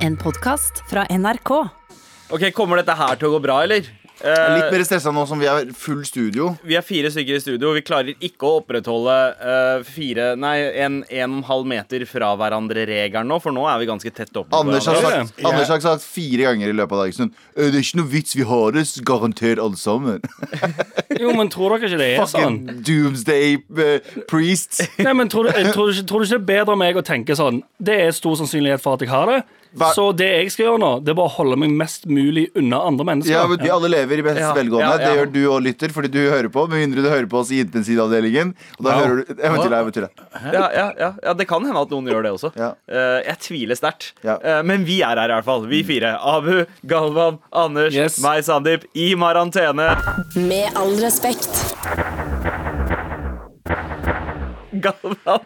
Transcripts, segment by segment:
En podkast fra NRK. Ok, Kommer dette her til å gå bra, eller? Jeg er Eh, Litt mer stressa nå som vi er full studio. vi er fire stykker i studio. Vi klarer ikke å opprettholde uh, fire, nei, en, en og en halv meter fra hverandre-regelen nå, for nå er vi ganske tett opp. Anders har, sagt, sagt, Anders har sagt fire ganger i løpet av dagen sånn «Øh, Det er ikke noe vits, vi har det garantert alle sammen. Jo, men tror dere ikke det er sånn? Fucking doomsday uh, priests. Nei, men tror du, tror, du ikke, tror du ikke det er bedre av meg å tenke sånn Det er stor sannsynlighet for at jeg har det. Hva- Så det jeg skal gjøre nå, det er bare å holde meg mest mulig unna andre mennesker. Ja, men Vi alle lever i best Ja, velgående. ja, ja. Det gjør du og lytter, fordi du hører på. Med mindre du hører på oss i intensivavdelingen. Og da hører du jeg vet. Ja, ja, ja, ja, det kan hende at noen gjør det også. Ja. Eh, jeg tviler sterkt. Ja. Eh, men vi er her i hvert fall. Vi fire. Abu, Galvan, Anders, Yes. meg, Sandeep. I marantene. Med all respekt. Galvan,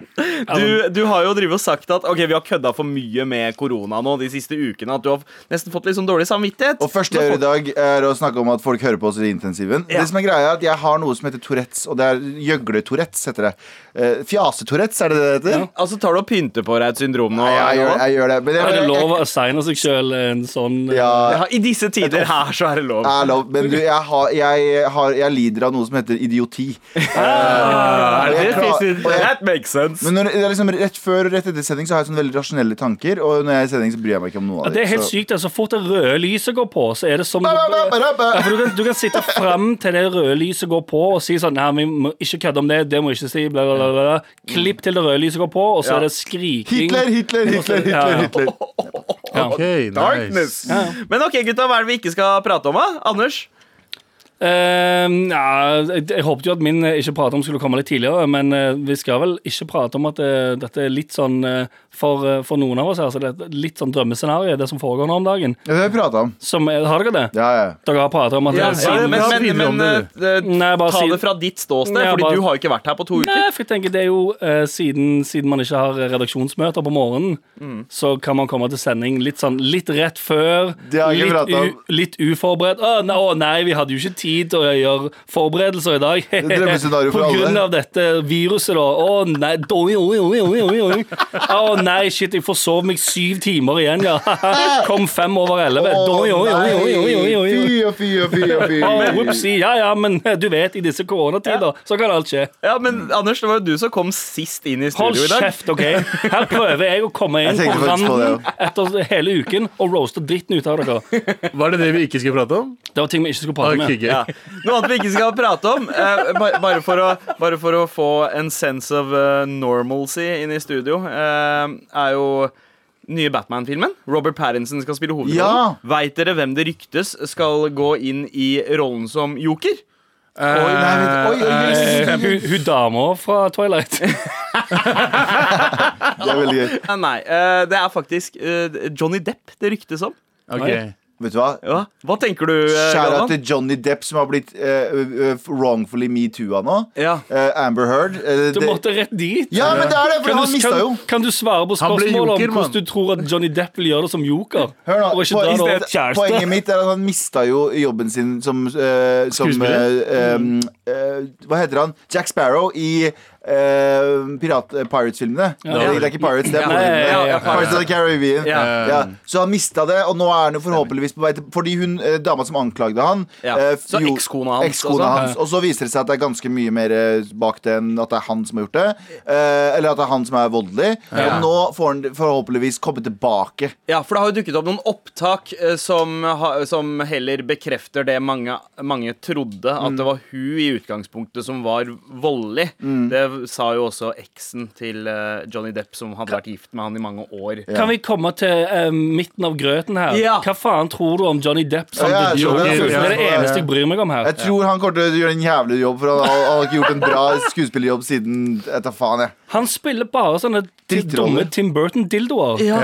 du, du har jo drivet og sagt at Ok, vi har kødda for mye med korona nå de siste ukene. At du har nesten fått litt sånn dårlig samvittighet. Og første jeg gjør i dag, er å snakke om at folk hører på oss i intensiven. Ja. Det som er greia er at Jeg har noe som heter Tourettes, og det er gjøgle-Tourettes. heter det uh, Fjase-Tourettes, er det det heter? Ja. Altså Tar du og pynter på deg et syndrom nå? Nei, jeg, gjør, jeg gjør det. Men jeg, Er det lov å assigne seg sjøl en sånn eh, ja, Ja, I disse tider her så er det lov. er lov. Men du, jeg, har, jeg, har, jeg lider av noe som heter idioti. Ja, det finnes- og jeg- That makes sense. Men når, det er liksom rett før og rett etter sending så har jeg sånne veldig rasjonelle tanker. Og når jeg er i sending, så bryr jeg meg ikke om noe av det er helt så- sykt. Så Så fort det røde lyset går på, så er det som Ba, ba, ba, ba, ba. Ja, for du, kan, du kan sitte fram til det røde lyset går på og si sånn Nei, vi må ikke kødde om det, det må vi ikke si, bla, bla, bla, bla. Klipp til det røde lyset går på, og så Ja. er det skriking. Hitler, Hitler, Hitler. Hitler. Hitler. Ja. Okay, nice. Darkness. Men ok, gutta, hva er det vi ikke skal prate om, da? Anders? Eh, ja, jeg, jeg håpet jo at min eh, ikke prate om skulle komme litt tidligere, men uh, vi skal vel ikke prate om at eh, dette er litt sånn for, for noen av oss her, så det er litt sånn drømmescenario, det som foregår nå om dagen. Ja, Det har vi prata om. Som, har dere det? Ja, ja. Dere har prata om at Ja, det er ja, Men, men, men, men Nei, ta det fra ditt ståsted, Ja, Fordi bare- du har jo ikke vært her på to uker. Nei, for jeg tenker det er jo siden, siden man ikke har redaksjonsmøter på morgenen, Mm. så kan man komme til sending litt sånn litt rett før. Det har jeg ikke om. litt uforberedt. Å nei, å nei, vi hadde jo ikke tid til å gjøre forberedelser i dag. drømmescenario for på grunn av dette viruset, da. Å nei, doi, oi, oi, oi, oi, oi. Å nei, shit, jeg forsov meg syv timer igjen, ja. Kom fem over elleve. Doi, oi, oi, oi, oi, oi, oi. Fy og fy og fy og fy. Å. Ja ja, men du vet, i disse koronatider så kan alt skje. Ja, men Anders, det var jo du som kom sist inn i studio i dag. Hold kjeft, OK? Her prøver jeg å komme inn på randen etter hele uken og roaste dritten ut av dere. Var det det vi ikke skulle prate om? Det var ting vi ikke skulle prate om. med. Ja. Noe annet vi ikke skal prate om, eh, ba- bare, for å, bare for å få en sense of eh, normalcy inn i studio, eh, er jo nye Batman-filmen. Robert Pattinson skal spille hovedrollen. Ja. Veit dere hvem det ryktes skal gå inn i rollen som joker? Oi, nei, oi, oi, oi. Eh, hun, dama fra Twilight. Det er veldig gøy. Eh, nei, eh, det er faktisk Johnny Depp det ryktes om. Ok. Vet du hva? Ja. Hva tenker du, eh, Skjæra til Johnny Depp, som har blitt uh, wrongfully metoo-a nå. Ja. Uh, Amber Heard. Uh, Du måtte rett dit. Ja, men det er det, for Kan han du, mista jo. kan, kan du svare på spørsmålet joker, om hvordan du tror at Johnny Depp vil gjøre det som joker? Hør nå, Og ikke po- det over poenget, mitt er at han mista jo jobben sin som, uh, som um, Hva heter han? Jack Sparrow i Pirat, eh, Pirates-filmene. Ja. Det, er ikke Pirates, det er Ja, Pirates of the Caribbean. Ja. Så han mista det, og nå er han jo forhåpentligvis på vei til Fordi hun eh, dama som anklagde han Ja. Så ekskona hans ekskona hans. Og så viser det seg at det er ganske mye mer bak det enn at det er han som har gjort det. Eller at det er han som er voldelig. Og nå får han forhåpentligvis komme tilbake. Ja, for det har jo dukket opp noen opptak som, som heller bekrefter det mange, mange trodde, at Mm. det var hun i utgangspunktet som var voldelig. Mm. Det sa jo også eksen til eh, Johnny Depp, som hadde vært gift med han i mange år. Kan vi komme til uh, midten av grøten her? Ja. Hva faen tror du om Johnny Depp som Ja, jeg det. Det er det eneste jeg bryr meg om her. Jeg tror han kommer til å gjøre en jævlig jobb, for han har, han har ikke gjort en bra skuespillerjobb siden Etter faen, jeg. Han spiller bare sånne dumme Tim Burton-dildoer. Ja.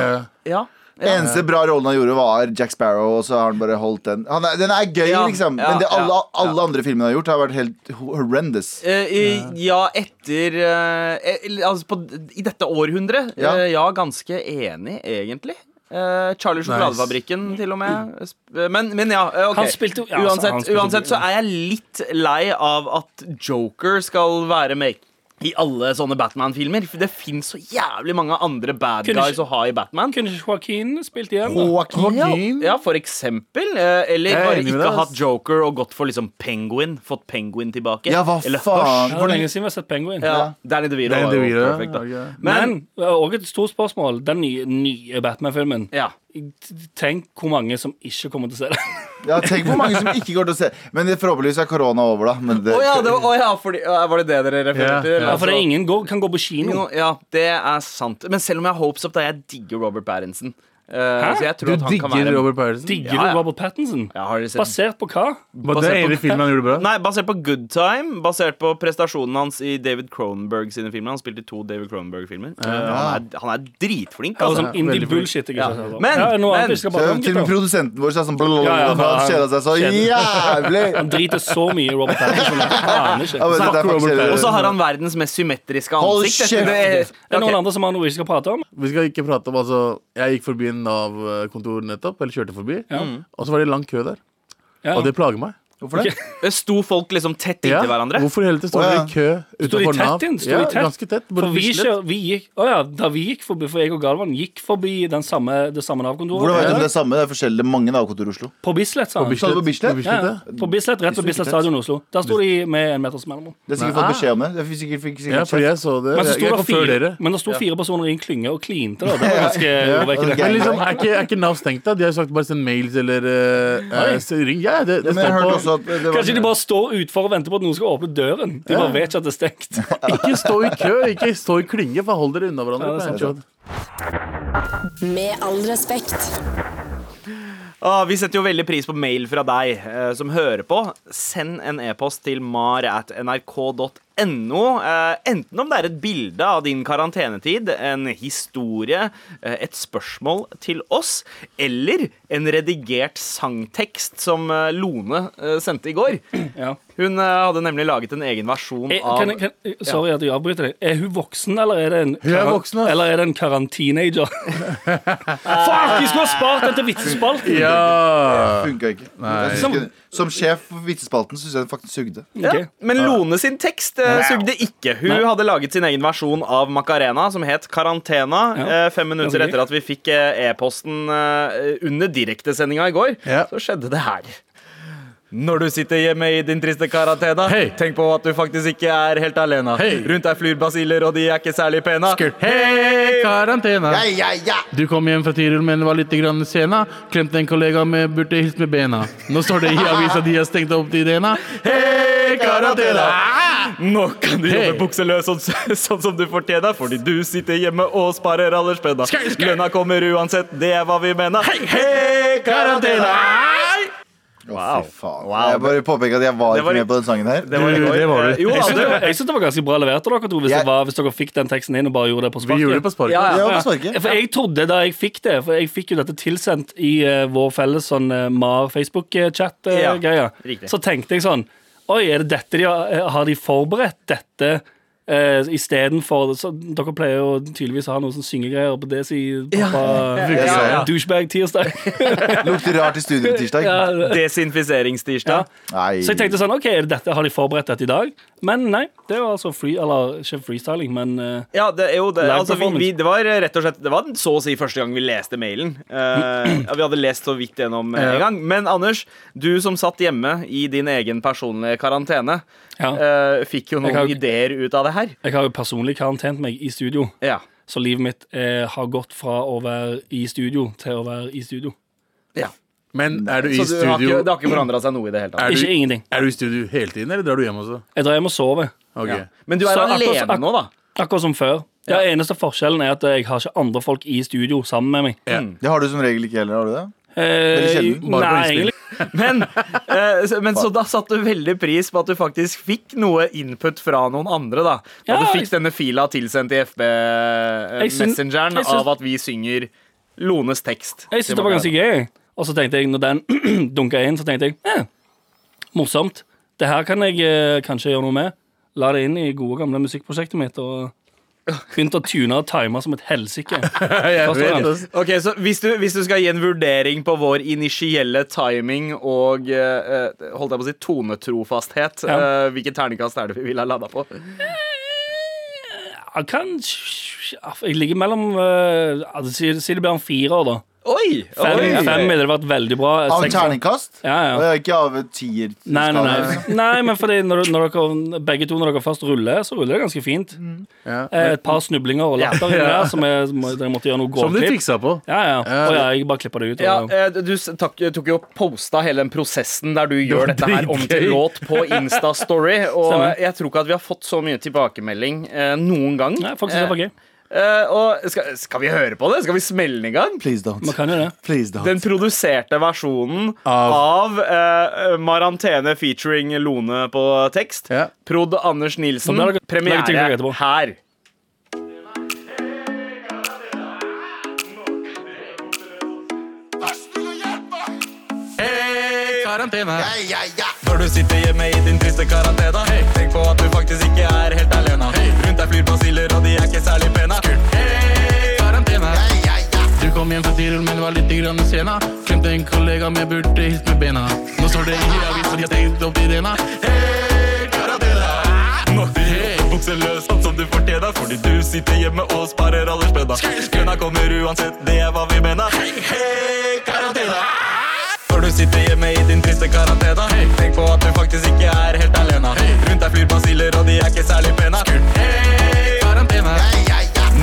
Ja. Eneste bra rollen han gjorde, var Jack Sparrow, og så har han bare holdt den. Han er, den er gøy, Ja, liksom, ja, men det alle, ja, ja. alle andre filmene han har gjort, har vært helt horrendous. Eh, i, ja, etter eh, eh, Altså, på, i dette århundret. Ja. Ja, ja ganske enig, egentlig. Eh, Charlie Sjokoladefabrikken, til og med. Men, men ja, eh, ok. Han spilte ja, altså, uansett, han spilte- uansett så er jeg litt lei av at Joker skal være make i alle sånne Batman-filmer. For det fins så jævlig mange andre bad Kunne guys ikke- å ha i Batman. Kunne ikke Joaquin spilt igjen? da? Joaquin. Ja, for eksempel. eh, Eller er bare ikke hatt. Joker og gått for liksom Penguin. Fått Penguin tilbake. Ja, hva Eller faen? Hvor lenge siden vi har sett Penguin. Ja, Danny DeVito Danny DeVito, perfekt, da. ok. Men, Men òg et stort spørsmål. Den nye, nye Batman-filmen. ja. Tenk hvor mange som ikke kommer til å se det. Ja, tenk hvor mange som ikke går til å se Men det forhåpentligvis er korona over, da. Men det, Oh, ja, det var, oh, ja fordi, var det det dere refererte Ja, til? ja. Ja, for det ingen går, kan gå på kino. Ja, det er sant. Men selv om jeg har hopes up, da jeg digger Robert Pattinson. Så jeg tror Du at han kan digger være Robert Pattinson? Digger Ja, ja. du Robert Pattinson? ja, har sett? Basert på hva? Var det basert ene på- filmen han gjorde bra? Nei, basert på Good Time. Basert på prestasjonen hans i David Cronenberg sine filmer. Han spilte to David Cronenberg-filmer. Eh, han, han er dritflink, Altså, sånn indie veldig bullshit. Ikke, Ja. ikke. Men- ja, men- annet Så til og med produsenten vår sa sånn blablabla, Ja, ja, Han han- kjeda seg så jævlig. Han driter så mye i Robert Pattinson. Ikke. Og så har han verdens mest symmetriske Hold ansikt. Er det noen andre som har noe vi skal prate om? Vi skal ikke prate om altså Jeg gikk forbi en Nav-kontor nettopp, eller kjørte forbi, Ja. og så var det lang kø der. Ja. Og det plager meg. Hvorfor det? Sto folk liksom tett inntil hverandre? Hvorfor hele tiden står Å, dere ja. i kø Står de tett inn? Står Ja, de tett? ganske tett. For vi, kjør, vi gikk, å ja, da vi gikk forbi, for jeg og Galvan gikk forbi den samme, det samme Hvordan vet du om det er samme? Det er forskjellige mange Nav-kontor i Oslo. På Bislett, sa han. På Bislett, på Bislett? På Bislett, Ja. På Bislett, Rett ved Bislett stadion i Oslo. Der sto de med en meters mellomrom. Det er sikkert fått beskjed om det. Fikk sikkert, fikk sikkert Ja, fordi jeg så det. Men så Jeg, sto jeg fire, dere. men det sto fire personer i en klynge og klinte. Da. Det var ganske urovekkende. Ja, Men liksom, er ikke, er ikke Nav stengt, da? De har sagt bare send mails eller uh, ring. Ja, det, det står på Kanskje de bare står utfor og venter på at noen skal åpne døren. De bare vet ikke at det er stengt. Ikke stå i kø, ikke stå i klynge, for hold dere unna hverandre. Ja. Med all respekt. Ah, vi setter jo veldig pris på mail fra deg eh, som hører på. Send en e-post til mar at nrk.no. Eh, enten om det er et bilde av din karantenetid, en historie, eh, et spørsmål til oss, eller en redigert sangtekst som eh, Lone sendte i går. Ja. Hun hadde nemlig laget en egen versjon Eh, av Kan, kan, sorry at jeg avbryter deg. Er hun voksen, eller er det en, Hun er voksen, eller er det en karantinager? Fuck, vi skulle ha spart den til vitsespalten! Ja. Funka ikke. Nei. Jeg ikke- Som sjef for Vitsespalten syns jeg den faktisk sugde. Ja, Ok. men Lone sin tekst eh, sugde ikke. Hun Nei. hadde laget sin egen versjon av Macarena, som het Karantena. Ja. Eh, fem minutter etter at vi fikk eh, e-posten eh, under direktesendinga i går, Ja. så skjedde det her. Når du sitter hjemme i din triste karantene, hey. tenk på at du faktisk ikke er helt alene. Hey. Rundt deg flyr basiller, og de er ikke særlig pene. Hei, karantene. Ja, ja, ja. Du kom hjem fra Tirol, men var litt grann sena. Klemte en kollega med burde hilst med bena. Nå står det i avisa de har stengt opp til idena. Hei, karantene! Nå kan du jobbe bukseløs sånn, sånn som du fortjener, fordi du sitter hjemme og sparer alderspenna. Lønna kommer uansett, det er hva vi mener. Hei, hei, karantene! Å, fy faen. Wow. Jeg bare påpeker at jeg var Det ikke var- med på den sangen her. Det var Du, det var du. Eh, Jo, Jeg syns det, det var ganske bra levert av dere to, hvis, Jeg- det var, hvis dere fikk den teksten inn og bare gjorde det på Vi gjorde det på sparket. Ja, Ja, ja. på sparket. For jeg trodde da jeg fikk det For jeg fikk jo dette tilsendt i uh, vår felles sånn uh, Mar Facebook-chat-greie. Ja, så tenkte jeg sånn Oi, er det dette de har, har de forberedt dette uh, istedenfor så Dere pleier jo tydeligvis å ha noen sånn syngegreier på det sier pappa ja, ja. douchebag-tirsdag. Lukter rart i studio tirsdag. ja, Desinfiseringstirsdag. Så jeg tenkte sånn OK, dette, har de forberedt dette i dag? Men nei. Det var altså free, eller ikke freestyling, men uh, Ja, det, jo det, altså, vi, vi, det var rett og slett Det var så å si første gang vi leste mailen. Uh, vi hadde lest så vidt gjennom eh, en gang. Men Anders, du som satt hjemme i din egen personlige karantene, ja. uh, fikk jo noen har- ideer ut av det her. Jeg har jo personlig karantent meg i studio. Ja. Så livet mitt eh, har gått fra å være i studio til å være i studio. ja. Men er du i Så du har studio ikke, det har ikke forandra seg noe i det hele tatt. Er du- Ikke ingenting. Er du i studio hele tiden, eller drar du hjem også? Jeg drar hjem og sover. Okay. Ja. Men du er Så alene akkurat, nå, da. Akkurat som før. Ja. Ja, eneste forskjellen er at jeg har ikke andre folk i studio sammen med meg. Ja. Det har du som regel ikke heller, har du det? Eh, sjelden, bare på innspill. Men, eh, så- men så da satte du veldig pris på at du faktisk fikk noe input fra noen andre, da. Da Ja, du jeg- fikk denne fila tilsendt i Jeg FB-messengeren jeg syns- av at vi synger Lones tekst. Jeg syntes det var ganske gøy. Og så tenkte jeg, når den dunka inn, så tenkte jeg eh, morsomt. Det her kan jeg eh, kanskje gjøre noe med. La det inn i gode, gamle musikkprosjektet mitt. Og begynte å tune og time som et helsike. Ok, så hvis du, hvis du skal gi en vurdering på vår initielle timing og eh, eh, holdt jeg på å si tonetrofasthet, Ja. eh, hvilket terningkast er det vi ville ha landa på? Jeg kan Jeg ligger mellom uh, altså, Si si det blir en firer, da. Oi! Fem, oi. fem ville vært veldig bra. Av Seks- terningkast? Ja, ja. Og Ikke av tier. Nei, nei, nei. nei, men fordi når, når dere, begge to når dere først ruller, så ruller det ganske fint. Ja. Eh, Et par snublinger og latter inni der som jeg, må- dere måtte gjøre noe Som du gårdklipp. fiksa på. Ja, ja. Og ja, jeg bare klippa det ut. Ja, Og, eh, du s- tok, tok jo og posta hele den prosessen der du gjør dette her om til dritgøy. låt på Insta-story. Og Stemmer. jeg tror ikke at vi har fått så mye tilbakemelding eh, noen gang. nei, faktisk, det var gøy. Eh, og skal, skal vi høre på det? Skal vi smelle den i gang? Please don't. Man kan jo det. Please don't. Den produserte versjonen Av- av, uh, Marantene featuring Lone på tekst. Yeah. Prod. Anders Nilsen. Premiere her. Karantene. Ja, ja. Når du sitter hjemme i din triste karantene hey. Tenk på at du faktisk ikke er helt alene hey. Rundt deg flyr basiller og de er ikke særlig pene Hey, karantene. Ja, ja. Du kom hjem fra Tirol, men var litt grann sena. Glemte en kollega, men burde hilst med bena. Nå står det i avisen, de har stengt opp Irena. Hey, karantene. Nå sånn som du fortjener Fordi du sitter hjemme og sparer alle spenna Kønna kommer uansett, det er hva vi mener Hei, hei, karantene du sitter hjemme i din triste karantene hey. Tenk på at du faktisk ikke er helt alene hey. Rundt deg flyr basiller og de er ikke særlig pene Hey, karantene.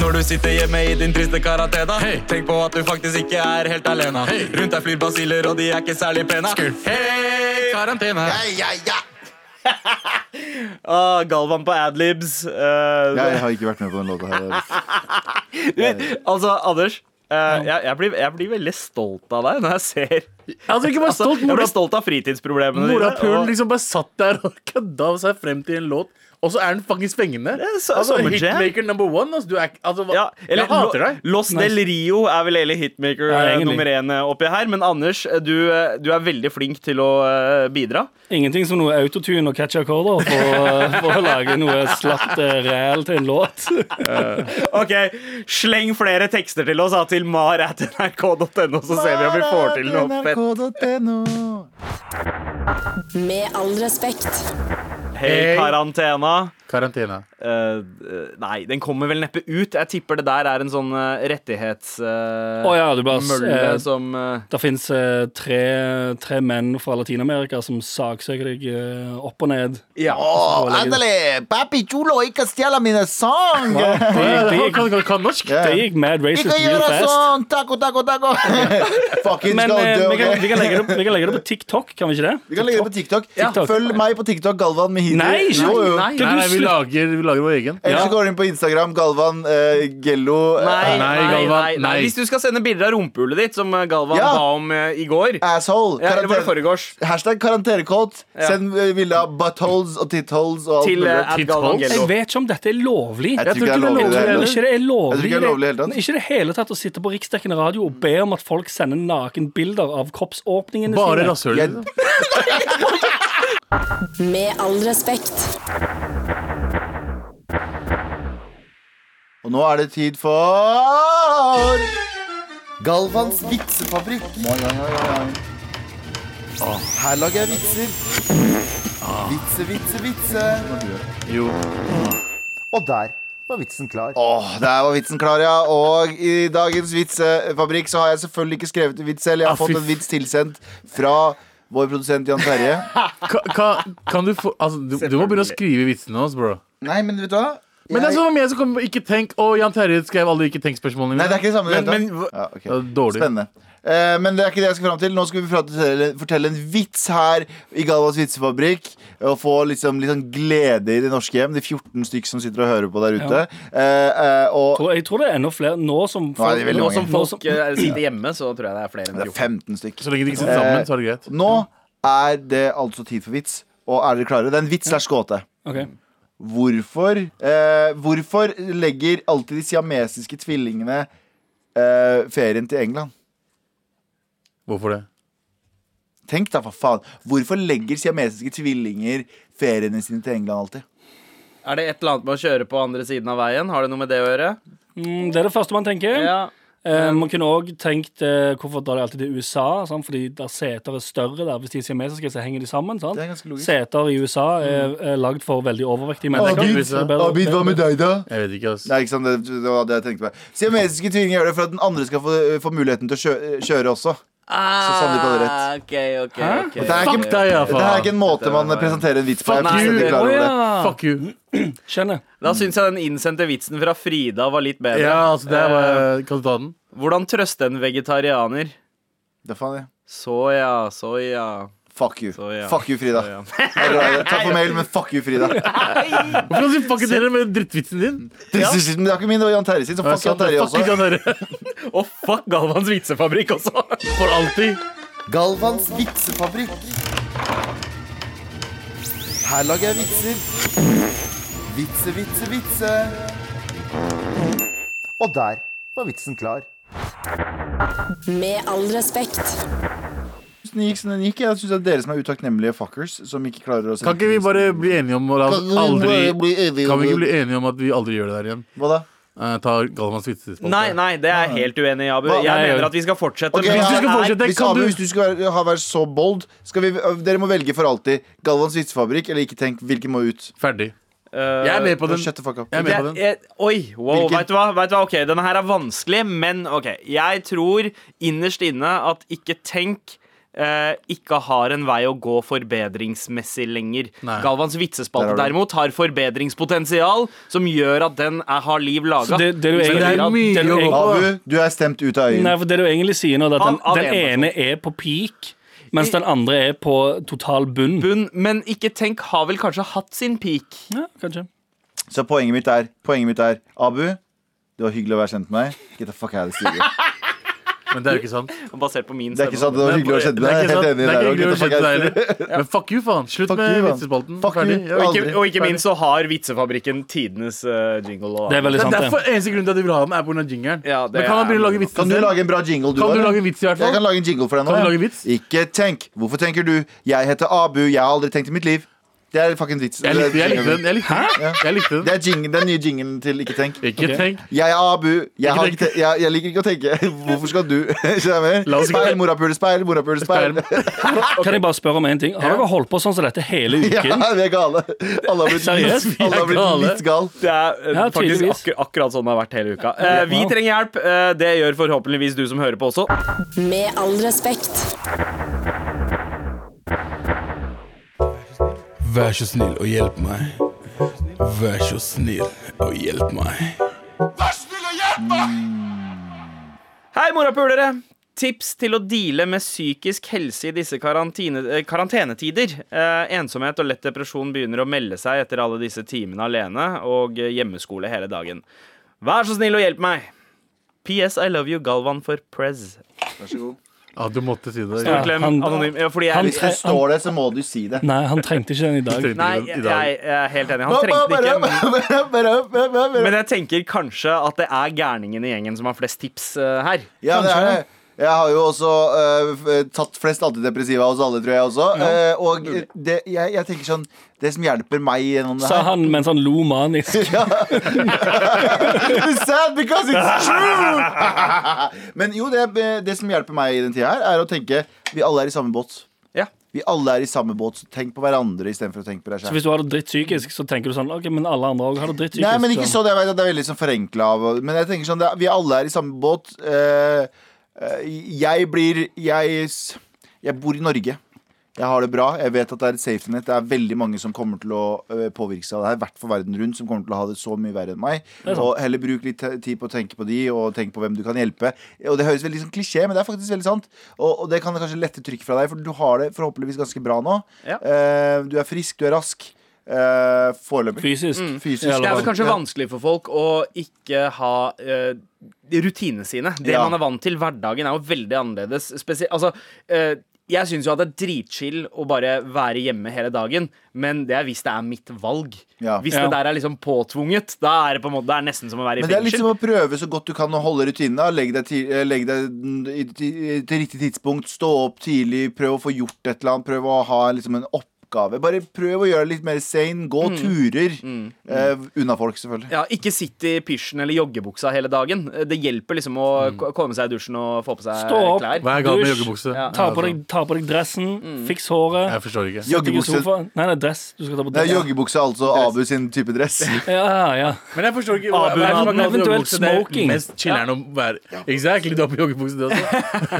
Når du sitter hjemme i din triste karantene hey. Tenk på at du faktisk ikke er helt alene Hey. Rundt deg flyr basiller og de er ikke særlig pene Hey, karantene. Ja, ja. Ah, Galvan på adlibs. Uh, jeg, jeg har ikke vært med på den låta her. altså, Anders. Eh, jeg, jeg, blir, jeg blir veldig stolt av deg når jeg ser. Altså, ikke bare altså, Jeg blir stolt av fritidsproblemene Mora og- liksom bare satt der og kødda seg frem til en låt, og så er den fuckings fengende. altså. Hitmaker number one. Altså, du er, altså, hva, ja, eller, jeg hater deg. Lo- Los Del Rio er vel egentlig hitmaker Ja, eh, nummer én eh, oppi her. Men Anders, eh, du, du er veldig flink til å bidra. Ingenting som noe autotune og catch accorder for, for å lage noe slapt real til en låt. Ok, Sleng flere tekster til oss da, til mar.nrk.no, så ser vi om vi får til noe fett. Med all respekt. Hei, karantena. Karantene. Uh, eh, nei, den kommer vel neppe ut. Jeg tipper det der er en sånn uh, rettighetsmølle uh, oh, ja, du bare eh, som eh, Det fins tre, tre menn fra Latin-Amerika som saksøker deg eh, opp og ned. Ja. Åh, endelig! Papi chulo, ikke stjele mine sang! Det, det, gikk, Kan, kan, kan norsk? Ja. det gikk mad racist Ikke fast. sånn! Taco, taco, taco! Men eh, vi, kan, vi, kan legge det, opp- vi kan legge det på TikTok, kan vi ikke det? Vi kan legge det på TikTok. TikTok. Følg meg på TikTok, Galvan Mehidi. Nei, jo. nei. Nei, nei, vi lager, vi lager vår egen. Eller så går du inn på Instagram, Galvan eh, Gello. eh, Nei, nei, Galvan, nei, nei. Hvis du skal sende bilder av rumpehullet ditt, som eh, Galvan Ja. ba om eh, i går Asshole. ja, Eller var det Karantene- foregårs? Hashtag karantenekåt. Ja. Send eh, bilde av buttholes og titholes og alt Til mulig. eh, at Galvan? Gello. Jeg vet ikke om dette er lovlig. Jeg tror ikke det er lovlig i det hele tatt. ikke det er lovlig, Jeg tror ikke det er lovlig i det hele tatt. Ikke det hele tatt å sitte på riksdekkende radio og be om at folk sender nakenbilder av kroppsåpningene Bare sine. rasshøl. Med all respekt. Og nå er det tid for Galvans vitsefabrikk. Her lager jeg vitser. Vitse, vitse, vitse. Jo. Og der var vitsen klar. Åh, der var vitsen klar, ja. Og i dagens vitsefabrikk så har jeg selvfølgelig ikke skrevet en vits selv. Jeg har Ah, fy fått en vits tilsendt fra vår produsent Jan Terje. Kan, kan, kan du få altså, du, du må begynne å skrive vitsene hans, bro. Nei, men vet du hva? Men det er sånn jeg som kommer på Ikke tenk Å, Jan Terje skrev alle ikke tenk-spørsmålene Nei, det er ikke det samme. i det Men- hele men tatt. ja, ok. Det er dårlig. Spennende. Eh, men det er ikke det jeg skal fram til. Nå skal vi fortelle, fortelle en vits her i Galvas vitsefabrikk. Og få liksom, litt sånn glede i det norske hjem. De 14 stykk som sitter og hører på der ute. Eh, eh, og Og Jeg tror det er enda flere nå som Nå er veldig Nå mange. som folk eh, sitter hjemme, så tror jeg det er flere enn det er 14. 15 stykk. Så lenge de ikke sitter sammen, så er det greit. Nå er det altså tid for vits. Og er dere klare? Det er en vits slash gåte. Ok. Hvorfor, eh, hvorfor legger alltid de siamesiske tvillingene eh, ferien til England? Hvorfor det? Tenk da, for faen. Hvorfor legger siamesiske tvillinger feriene sine til England alltid? Er det et eller annet med å kjøre på andre siden av veien? Har det noe med det å gjøre? Mm, det er det første man tenker. Ja. Eh, man kunne òg tenkt eh, hvorfor drar de alltid til USA? Sant? Fordi der seter er større der. Hvis de er siamesiske, så henger de sammen. Sant? Det er ganske logisk. Seter i USA er, er lagd for veldig overvektige mennesker. Abid, Abid, hva med deg, da? Jeg vet ikke, altså. Nei, ikke sant, det, det var det jeg tenkte meg. Siamesiske tvillinger gjør det for at den andre skal få, få muligheten til å kjøre, kjøre også. Så Sandeep hadde rett. Okay, okay, okay, det, er Fuck ikke, deg, ja, dette er ikke en måte man presenterer en vits på. Fuck you. Oh, det. Å, Fuck you. Skjønner. Da syns jeg den innsendte vitsen fra Frida var litt bedre. Ja, altså, det var Kan du ta den? Hvordan trøste en vegetarianer? Det faen jeg. Så ja. så soya, Fuck you. soya. Fuck you, Frida. Så, det. Takk for mail, men fuck you, Frida. Hvorfor kan du si fuck it heller med drittvitsen din? Det er det ikke min, det var Jan Terje sin. Så fuck Jan Terje også. Og fuck Galvans vitsefabrikk også! For alltid. Galvans vitsefabrikk. Her lager jeg vitser. Vitse, vitse, vitse. Og der var vitsen klar. Med all respekt. Den gikk som den gikk. Jeg synes det er dere som er utakknemlige fuckers, som ikke klarer å Kan ikke vi bare bli enige om å Kan vi aldri Kan vi ikke bli enige om at vi aldri gjør det der igjen? Hva da? Eh, ta Galvans vitsespalte. Nei, nei, det er jeg helt uenig i, Abu. Hva? Jeg Nei, mener at vi skal fortsette. Ok, men Hvis du skal fortsette, Hvis, kan Abu, du hvis du skal være, ha, være så bold skal vi, Dere må velge for alltid Galvans vitsefabrikk eller ikke tenk hvilken må ut. Ferdig. Eh, Jeg er med på den. Shut the fuck up. Jeg er med på den. jeg, oi, wow, Hvilken? vet du, hva? vet du hva? Ok, denne her er vanskelig, men ok. Jeg tror innerst inne at Ikke tenk eh, ikke har en vei å gå forbedringsmessig lenger. Nei. Galvans vitsespalte derimot har forbedringspotensial som gjør at den er, har liv laga. Så det, det du det er mye å gå på. Abu, du er stemt ut av øynene. Nei, for det du egentlig sier nå, er at den, Av- av den ene er på peak, mens den andre er på total bunn. bunn, men ikke tenk har vel kanskje hatt sin peak. Ja, kanskje. Så poenget mitt er Poenget mitt er Abu, det var hyggelig å være kjent med deg. Get the fuck out of the studio. Men det er jo ikke sant. Basert på min Det er ikke sant, stemme. det var hyggelig å er deg. Helt enig Det er der. kjenne heller. Men fuck you, faen. Slutt Fuck med you, vitsespalten. Fuck you. Og ikke, og ikke minst så har Vitsefabrikken tidenes uh, jingle. Og, Det er veldig sant, det. derfor eneste grunn til at de vil ha den, er pga. jingeren. Ja, Men kan er- begynne å lage vitser Kan du lage en bra jingle, du Kan du lage en vits i hvert Jeg kan fall? lage en jingle for deg nå. Kan du ja. lage vits? Ikke tenk. Hvorfor tenker du? Jeg heter Abu. Jeg har aldri tenkt i mitt liv. Det er fucking vits. Jeg likte, jeg likte den. Jeg likte den. Jeg likte Det er jingle, den nye jinglen til Ikke tenk. Ikke tenk. Jeg er Abu. Jeg, har ikke te jeg, jeg liker ikke å tenke. Hvorfor skal du? Skjønner du? La oss ikke- Speil, morapule, speil, morapule, speil. Kan jeg bare spørre om en ting? Har dere holdt på sånn som dette hele Ja, uken? vi er gale. Alle har blitt, Seriøst? alle har blitt gale. litt gal. Det er eh, Ja, faktisk tydeligvis. akkur akkurat sånn det har vært hele uka. Eh, vi trenger hjelp. Eh, det gjør forhåpentligvis du som hører på også. Med all respekt. Vær så snill og hjelp meg. Vær så snill og hjelp meg. Vær så snill og hjelp meg! Hei, morapulere! Tips til å deale med psykisk helse i disse eh, karantenetider. Eh, ensomhet og lett depresjon begynner å melde seg etter alle disse timene alene og hjemmeskole hele dagen. Vær så snill og hjelp meg! PS I love you, Galvan for Prez. Vær så god. Ja, du måtte si det. Ja. Klem, han- anonym. Ja, fordi jeg, Hvis det står det, så må du si det. Nei, han trengte ikke den i dag. Nei, jeg, jeg er helt enig. Han trengte det ikke. Men, men jeg tenker kanskje at det er gærningen i gjengen som har flest tips eh, her. Ja, det er det. Jeg har jo også uh, tatt flest antidepressiva hos alle, tror jeg også. Eh, og det, jeg, jeg tenker sånn Det som hjelper meg gjennom det her Sa han mens han lo manisk. It's sad because it's true! Men jo, det, det som hjelper meg i den tida her, er å tenke Vi alle er i samme båt. Ja. Vi alle er i samme båt, så tenk på hverandre istedenfor å tenke på deg selv. Så hvis du har det dritt psykisk, så tenker du sånn OK, men alle andre òg har det dritt psykisk. Nei, men ikke så- sånn, at det er veldig sånn forenkla Men jeg tenker sånn, det, vi alle er i samme båt. Eh, jeg blir jeg, jeg bor i Norge. Jeg har det bra. Jeg vet at det er et safety net. Det er veldig mange som kommer til å øh, påvirke seg av det her. I hvert fall verden rundt, som kommer til å ha det så mye verre enn meg. Og heller bruk litt tid på å tenke på de, og tenke på hvem du kan hjelpe. Og det høres veldig sånn klisjé, men det er faktisk veldig sant. Og, og det kan kanskje lette trykket fra deg, for du har det forhåpentligvis ganske bra nå. Ja. Uh, du er frisk, du er rask. Uh, Foreløpig. Fysisk. Fysisk. Det er vel kanskje Ja. vanskelig for folk å ikke ha eh, rutinene sine. Det Ja. man er vant til. Hverdagen er jo veldig annerledes. Spesielt, altså, eh, jeg syns jo at det er dritchill å bare være hjemme hele dagen, men det er hvis det er mitt valg. Ja. Hvis Ja. det der er liksom påtvunget, da er det på en måte Det er nesten som å være i Men det er liksom å prøve så godt du kan å holde rutinene. Legg deg, ti- eh, legg deg til, til riktig tidspunkt, stå opp tidlig, prøv å få gjort et eller annet. Prøv å ha liksom en opp, oppgave. Bare prøv å gjøre det litt mer sane. Gå turer. Eh, unna folk, selvfølgelig. Ja, Ikke sitt i pysjen eller joggebuksa hele dagen. Det hjelper liksom å mm. komme seg i dusjen og få på seg Stå opp. klær. Hva er med joggebukse? Ja. Ta på deg, ta på deg dressen, fiks håret. Jeg forstår ikke. Joggebukse. Nei, nei, dress. Du skal ta på Det dress. joggebukse, altså Abu sin type dress. Ja, ja. Men jeg forstår ikke Abu, hva eventuelt joggebukse? Det er smoking. mest chiller'n å være Exactly, du har på joggebukse, det også.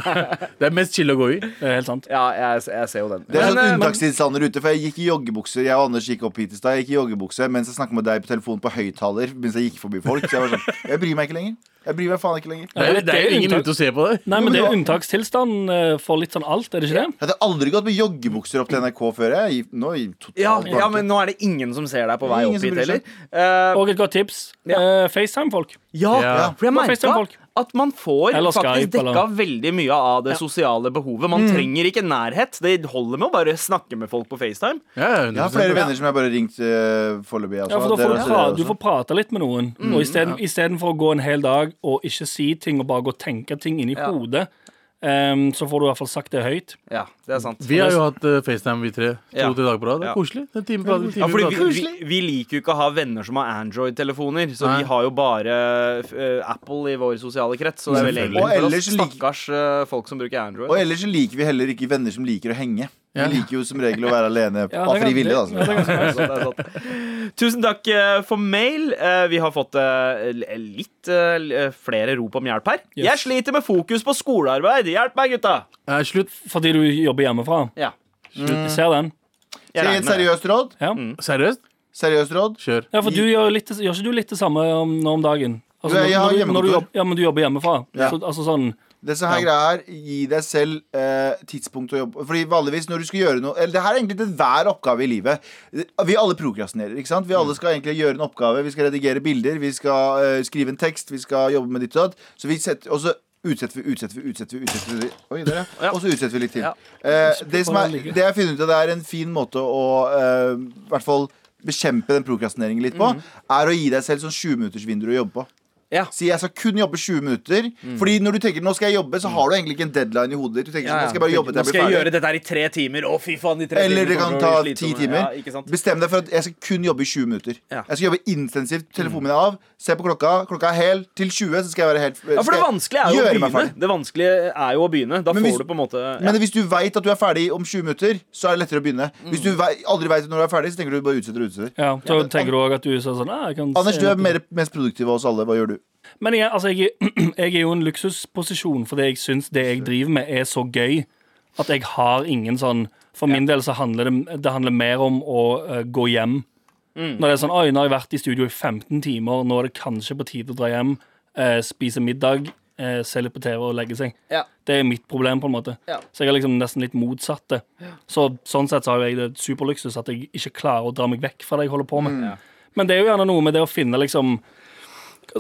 Det er mest chill å gå i. Det er helt sant. Ja, jeg, jeg ser jo den. Det er sånn eh, unntakstilstander ute, for jeg gikk i joggebukser. Jeg og Anders gikk opp hit i stad. Jeg gikk i joggebukse mens jeg snakket med deg på telefonen på høyttaler mens jeg gikk forbi folk. Så jeg var sånn Jeg bryr meg ikke lenger. Jeg bryr meg faen ikke lenger. Det er, det er jo ingen ute å se på det. Nei, men det er unntakstilstand eh, for litt sånn alt, er det ikke det? Jeg hadde aldri gått med joggebukser opp til NRK før. Jeg Nå ja, ja, men nå er det ingen som ser deg på vei opp hit heller. Eh, Og et godt tips. Ja. eh, FaceTime-folk. ja, Ja. for jeg merka folk. At man får Eller faktisk Skype, eller- dekka veldig mye av det sosiale behovet. Man trenger ikke nærhet. Det holder med å bare snakke med folk på FaceTime. Ja, Jeg har flere venner som jeg bare ringt uh, foreløpig. Altså. Ja, for da får du, også- pra det er du får prate litt med noen. Og isteden- for å gå en hel dag og ikke si ting og bare gå og tenke ting inni Ja. hodet, em, så får du i hvert fall sagt det høyt. Ja, det er sant. Vi har jo hatt uh, FaceTime, vi tre. To ja. dager på rad. Det er koselig. En time prater, time Ja, fordi vi, vi, vi liker jo ikke å ha venner som har Android-telefoner, så Nei. vi har jo bare uh, Apple i vår sosiale krets. Så det er veldig enkelt Og for oss stakkars uh, folk som bruker Android. Og ellers liker vi heller ikke venner som liker å henge. Ja. Vi liker jo som regel å være alene Ja, av fri vilje. Altså. ja. Tusen takk eh, for mail. Eh, Vi har fått eh, litt flere rop om hjelp her. Yes. Jeg sliter med fokus på skolearbeid. Hjelp meg, gutta! Eh, slutt. Fordi du jobber hjemmefra. Ja, Jeg ser den. jeg Skal jeg gi et seriøst råd? Ja, Seriøst? Seriøst råd? Kjør. ja for du gjør, litt, gjør ikke du litt det samme om, nå om dagen? Altså, Du, jeg har når, du- når du hjemmekontor. jobber, ja, men du jobber hjemmefra. Ja. Så, altså sånn Det som her greia her, Gi deg selv eh, tidspunkt å jobbe Fordi vanligvis når du skal gjøre noe Eller det her er egentlig til hver oppgave i livet. Vi alle prokrastinerer. ikke sant? Vi alle skal egentlig gjøre en oppgave. Vi skal redigere bilder, vi skal eh, skrive en tekst, vi skal jobbe med ditt og datt. Så vi setter Og så utsetter vi, utsetter vi, utsetter vi. utsetter vi Oi, der, ja. Og så utsetter vi litt til. Ja. Eh, det, som er, det jeg funnet ut av, det er en fin måte å eh, hvert fall bekjempe den prokrastineringen litt på, er å gi deg selv sånn 20 minutters vinduer å jobbe på. Ja. Si jeg skal kun jobbe 20 minutter. Fordi når du tenker nå skal jeg jobbe, så har du egentlig ikke en deadline i hodet ditt. Du tenker sånn, nå skal jeg bare jobbe til jeg blir ferdig. Nå skal jeg gjøre dette her i tre timer. Å, fy faen, de tre Eller det kan ta ti timer. Ja. Bestem deg for at jeg skal kun jobbe i 20 minutter. Ja. Jeg skal jobbe intensivt. Telefonen min er av. Se på klokka. Klokka er hel. Til 20 så skal jeg være helt Ja, for det vanskelige er jo å begynne. Det vanskelige er jo å begynne. Da hvis, får du på en måte ja. Men hvis du veit at du er ferdig om 20 minutter, så er det lettere å begynne. Hvis du vei, aldri veit når du er ferdig, så tenker du bare utsetter og utsetter. Ja, så tenker du òg at du sa sånn ah, Anders, du er mer, mest produktiv av oss alle. Hva gjør du? Men jeg, altså, jeg, jeg er jo i en luksusposisjon fordi jeg syns det jeg driver med, er så gøy at jeg har ingen sånn For min del så handler det, det handler mer om å uh, gå hjem. Når det er sånn Oi, nå har jeg vært i studio i 15 timer, nå er det kanskje på tide å dra hjem, uh, spise middag, uh, se litt på TV og legge seg. Ja. Det er mitt problem, på en måte. Ja. Så jeg er liksom nesten litt motsatt det. Så sånn sett så har jeg det superluksus at jeg ikke klarer å dra meg vekk fra det jeg holder på med. Men det er jo gjerne noe med det å finne liksom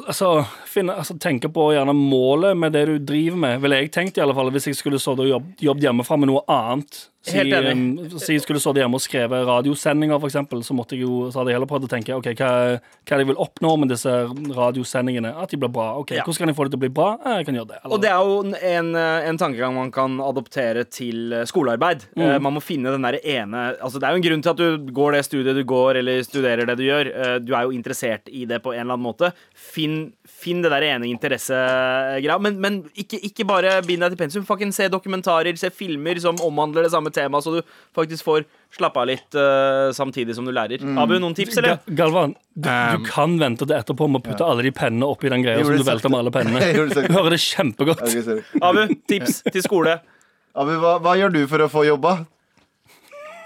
Altså, finne, altså tenke på gjerne målet med det du driver med, ville jeg tenkt i alle fall. Hvis jeg skulle stått og jobb, jobbet hjemmefra med noe annet. Si, Helt enig. Si, si jeg skulle stått hjemme og skrevet radiosendinger, eksempel, så, måtte jeg jo, så hadde jeg heller prøvd å tenke ok, hva, hva er det jeg vil oppnå med disse radiosendingene. At de blir bra. ok, Ja. Hvordan kan jeg få det til å bli bra? Jeg kan gjøre det. Og det er jo en, eh, en tankegang man kan adoptere til eh, skolearbeid. Eh, Man må finne den der ene Altså Det er jo en grunn til at du går det studiet du går, eller studerer det du gjør. Du er jo interessert i det på en eller annen måte. Finn, finn det der ene interessegreia. Men, men ikke, ikke bare bind deg til pensum. Fucking se dokumentarer, se filmer som omhandler det samme temaet, så du faktisk får slappe av litt uh, samtidig som du lærer. Abu, noen tips, eller? Ga- Galvan, du, Um, du kan vente til etterpå med å putte alle de pennene oppi den greia som du velter med alle pennene. Du hører det kjempegodt. Okay. Abu, tips til skole. Abu, hva, hva gjør du for å få jobba?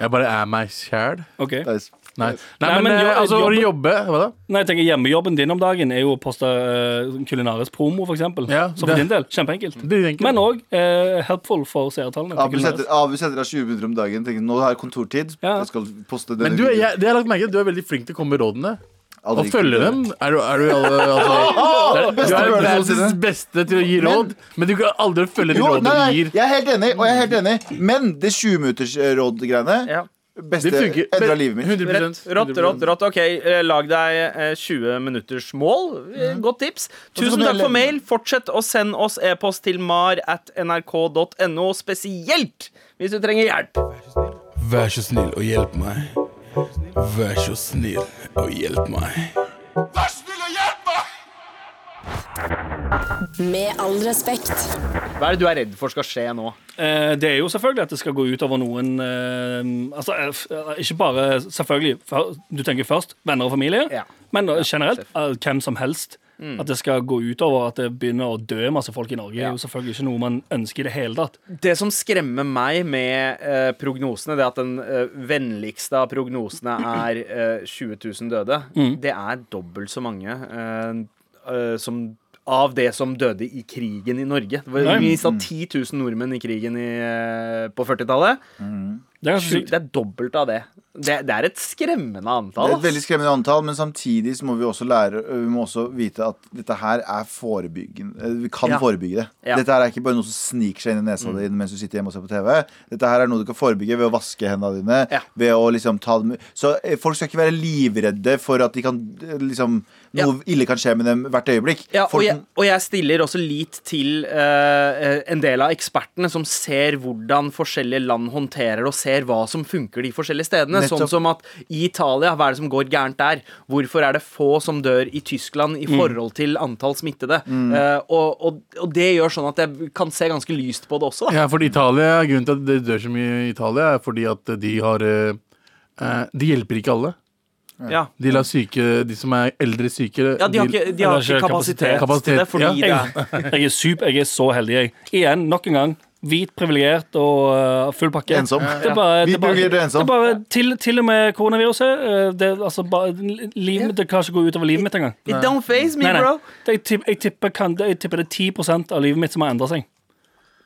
Jeg bare er meg sjæl. Okay. Nice. Nei. Nei, Nei, men, men eh, jo- altså, å jobbe- Hva da? Nei, jeg tenker Hjemmejobben din om dagen er jo å poste uh, kulinarisk promo, eksempel. Ja, Så for det- din del, kjempeenkelt. Men òg uh, helpful for seertallene. Abu setter. Setter av 20 minutter om dagen. Tenker, nå har jeg kontortid. Ja. Jeg skal poste denne Men du, jeg, det jeg har lagt merke til, du er veldig flink til å komme med rådene. Aldri Og følge dem. Er du, er du alle altså, Du er verdens beste til å gi råd, men du kan aldri følge de rådene du gir. jeg er helt enig, og jeg er helt enig. Men det 20 minutters eh, råd-greiene Ja. Beste endra livet mitt. 100 Rett, rått, rått, rått. OK, eh, lag deg eh, 20 minutters mål. Eh, Godt tips. Tusen takk for mail. Fortsett å sende oss e-post til mar at nrk.no, spesielt hvis du trenger hjelp. Vær så snill og hjelp meg. Vær så snill og hjelp meg. Med all respekt. Hva er det du er redd for skal skje nå? Eh, det er jo selvfølgelig at det skal gå ut over noen eh, Altså, eh, ikke bare selvfølgelig for, Du tenker først venner og familie, Ja. men generelt hvem som helst. At det skal gå utover at det begynner å dø masse folk i Norge, Ja. er jo selvfølgelig ikke noe man ønsker i det hele tatt. Det som skremmer meg med eh, prognosene, det at den eh, vennligste av prognosene er eh, 20 000 døde, det er dobbelt så mange eh, eh, som av det som døde i krigen i Norge. Det var. Vi sa 10 000 nordmenn i krigen i, eh, på 40-tallet. Det er ganske sykt. Det er dobbelt av det. Det, det er et skremmende antall. Det er et veldig skremmende antall, men samtidig så må vi også lære Vi må også vite at dette her er forebyggende. eh, Vi kan Ja. forebygge det. Ja. Dette her er ikke bare noe som sniker seg inn i nesa di mens du sitter hjemme og ser på TV. Dette her er noe du kan forebygge ved å vaske hendene dine. Ja. Ved å liksom ta dem Så eh, folk skal ikke være livredde for at de kan eh, liksom Noe ille kan skje med dem hvert øyeblikk. Ja, og, jeg, og jeg stiller også lit til uh, en del av ekspertene som ser hvordan forskjellige land håndterer det, og ser hva som funker de forskjellige stedene. Nettopp. Sånn som at i Italia, hva er det som går gærent der? Hvorfor er det få som dør i Tyskland i forhold til antall smittede? Eh, og, og, og det gjør sånn at jeg kan se ganske lyst på det også, da. Ja, for Italia, Grunnen til at det dør så mye i Italia, er fordi at de har eh, eh, De hjelper ikke alle. Ja. De lar syke, de som er eldre syke Ja, de har ikke, de har ikke kapasitet, kapasitet. til det, fordi Ja. det er Jeg er super, jeg er så heldig, jeg. Igjen, nok en gang. Hvit, privilegert og uh, full pakke. Ensom. Det er bare, det er bare, privilegert og ensom. Det er bare til, til og med koronaviruset. uh, Det, altså, bare, livet det kan ikke gå utover livet mitt engang. It don't face me, Nei, nei. bro. Det, jeg, tipper, jeg, tipper, kan, det, jeg tipper det er 10% av livet mitt som har endra seg.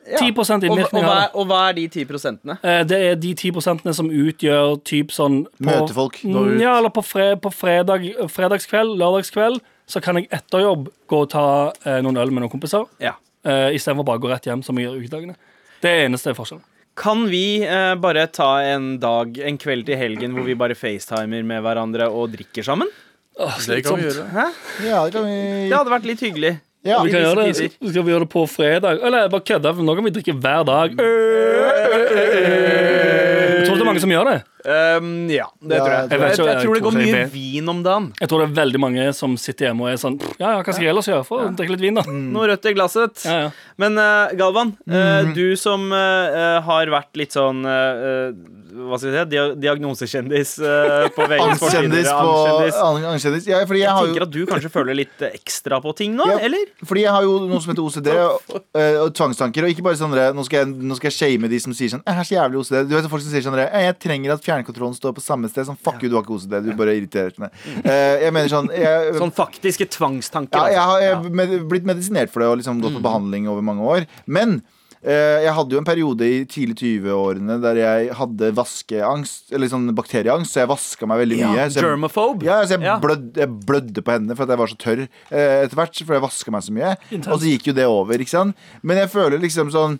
Ja. 10 Og, og, innvirkning hva, og hva er de ti prosentene? Eh, Det er de 10% som utgjør typ sånn på, Møtefolk. Mm, Ja, eller på, fre, på fredag, fredagskveld, lørdagskveld, så kan jeg etter jobb gå og ta eh, noen øl med noen kompiser. Ja. Uh, Istedenfor bare å gå rett hjem, som vi gjør ukedagene. Det er eneste forskjellen. Kan vi uh, bare ta en dag, en kveld til helgen, hvor vi bare facetimer med hverandre og drikker sammen? Det kan vi gjøre. Hæ? Ja, det kan vi Det hadde vært litt hyggelig. Ja. Vi kan gjøre det, skal vi gjøre det på fredag. Eller bare kødda, for nå kan vi drikke hver dag. Jeg tror det er mange som gjør det. Um, ja, det Ja, tror jeg. jeg Jeg, tror- jeg, jeg tror det går mye vin om dagen. Jeg tror det er veldig mange som sitter hjemme og er sånn Ja, ja, hva skal jeg ellers gjøre for å drikke litt vin, da? Noe rødt i glasset. Ja, ja. Men uh, Galvan, uh, du som uh, har vært litt sånn Hva skal vi si? Dia diagnosekjendis på VGs Angstkjendis Angstkjendis. Ja, fordi jeg Jeg har jo tenker at du kanskje føler litt ekstra på ting nå, Ja. eller? Fordi jeg har jo noe som heter OCD og, og tvangstanker. Og ikke bare sånn nå, skal jeg, nå skal jeg shame de som sier sånn Jeg har så jævlig OCD. Du vet folk som sier sånn der, «Eh, Jeg trenger at fjernkontrollen står på samme sted. Sånn, fuck you, du har ikke OCD. Du bare irriterer meg. Eh, jeg mener sånn jeg, Sånn faktiske tvangstanker. ja, jeg altså. har med, blitt medisinert for det og liksom gått på behandling over mange år. Men eh, jeg hadde jo en periode i tidlig 20-årene der jeg hadde vaskeangst, eller sånn bakterieangst, så jeg vaska meg veldig mye. Ja, Så jeg, ja, så jeg, Ja. blødde, jeg blødde på hendene for at jeg var så tørr eh, etter hvert. For jeg vaska meg så mye. Og så gikk jo det over. ikke sant? Men jeg føler liksom sånn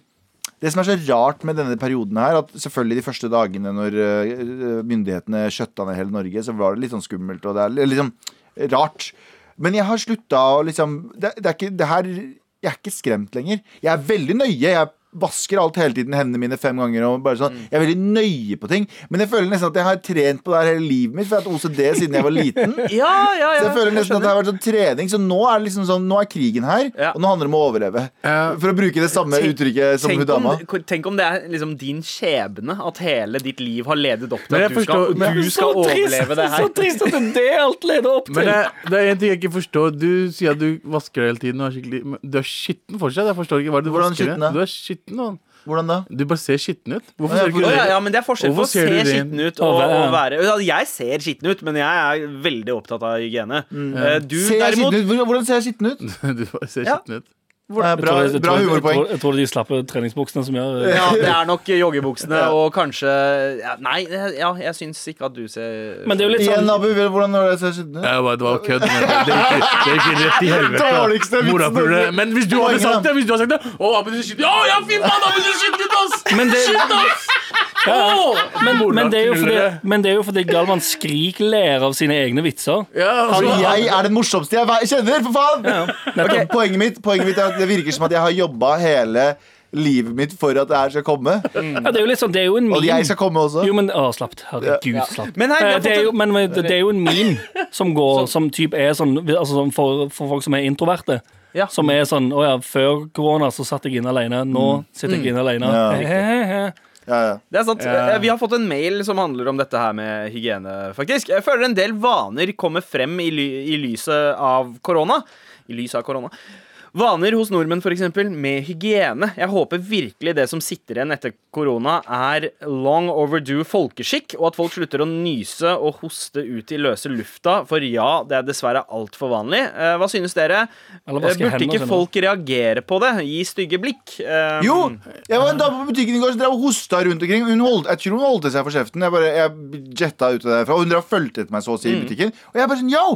det som er så rart med denne perioden her, at selvfølgelig de første dagene når eh, myndighetene skjøtta ned hele Norge, så var det litt sånn skummelt, og det er sånn rart. Men jeg har slutta å liksom det, det er ikke, det her, Jeg er ikke skremt lenger. Jeg er veldig nøye. Jeg vasker alt hele tiden, hendene mine fem ganger. Og bare sånn. Jeg er veldig nøye på ting. Men jeg føler nesten at jeg har trent på det her hele livet mitt, for jeg har hatt OCD siden jeg var liten. Ja, ja, ja. Så jeg føler nesten at det har vært sånn trening Så nå er det liksom sånn Nå er krigen her Ja. Og nå handler det om å overleve Ja. For å bruke det samme Tenk- uttrykket som hun dama tenk om det er liksom din skjebne at hele ditt liv har ledet opp til at du du skal, men- du skal trist, overleve det her. Så trist at det alt leder opp til. Men det, det er en ting jeg ikke forstår. Du sier at du vasker deg hele tiden. Du er du er skitten fortsatt. Jeg forstår ikke hva du Hvordan vasker skitten. Du er skitten, mann. Hvordan da? Du bare ser skitten ut. Hvorfor ser du ikke ja, det? ja, men Det er forskjell på å se ser du det? skitten ut og, og være Jeg ser skitten ut, men jeg er veldig opptatt av hygiene. Mm. Du Ser derimot skitten ut? Hvordan ser jeg skitten ut? Du bare ser skitten ut. Eh, Jeg Bra, tror- jeg bra tror- jeg tror- Jeg tror de slapper treningsbuksene som gjør Ja, det er nok joggebuksene og kanskje ja, Nei, ja, jeg syns ikke at du ser Men det er jo litt Igjen, sånn Abu, hvordan var det jeg ut? Det var- kødd. men Det er ikke rett i helvete. Men hvis du hadde sagt det, hvis du hadde sagt det Å, Abu, du skyter. Å, ja, fy faen, Abu, du skyter ut, oss! Men det, Shit, men, men, det er jo fordi, men det er jo fordi Galvan skrikler av sine egne vitser. Ja, Altså, jeg er den morsomste jeg kjenner, for faen! Ok, poenget, mitt, poenget mitt er at det virker som at jeg har jobba hele livet mitt for at det her skal komme. Ja, det er jo litt sånn, det er jo en Og jeg skal komme også. Jo, men Å, slapp. Herregud, slapp. Men her, vi Eh, det, er jo, en- men men det er jo en meme som går Som typ er sånn altså for, for folk som er introverte. Ja. Som er sånn Å ja, før korona så satt jeg inne alene. Nå sitter jeg inne alene. Ja. He, he, he. Ja, ja. Det er sant. Ja. Vi har fått en mail som handler om dette her med hygiene, faktisk. Jeg føler en del vaner kommer frem i, ly i lyset av korona. I lyset av korona. Vaner hos nordmenn for eksempel, med hygiene. Jeg håper virkelig det som sitter igjen etter korona, er long overdue folkeskikk, og at folk slutter å nyse og hoste ut i løse lufta, for ja, det er dessverre altfor vanlig. Eh, Hva synes dere? Eller Eh, Burde ikke folk reagere på det? Gi stygge blikk? Eh, Jo! Jeg var en dame på butikken i går som drev og hosta rundt omkring. Hun holdt, jeg tror hun holdt seg for kjeften. Jeg, bare, jeg jetta ut derfra. Og hun drev og fulgte etter meg så å si i butikken. Og jeg bare sånn, yo!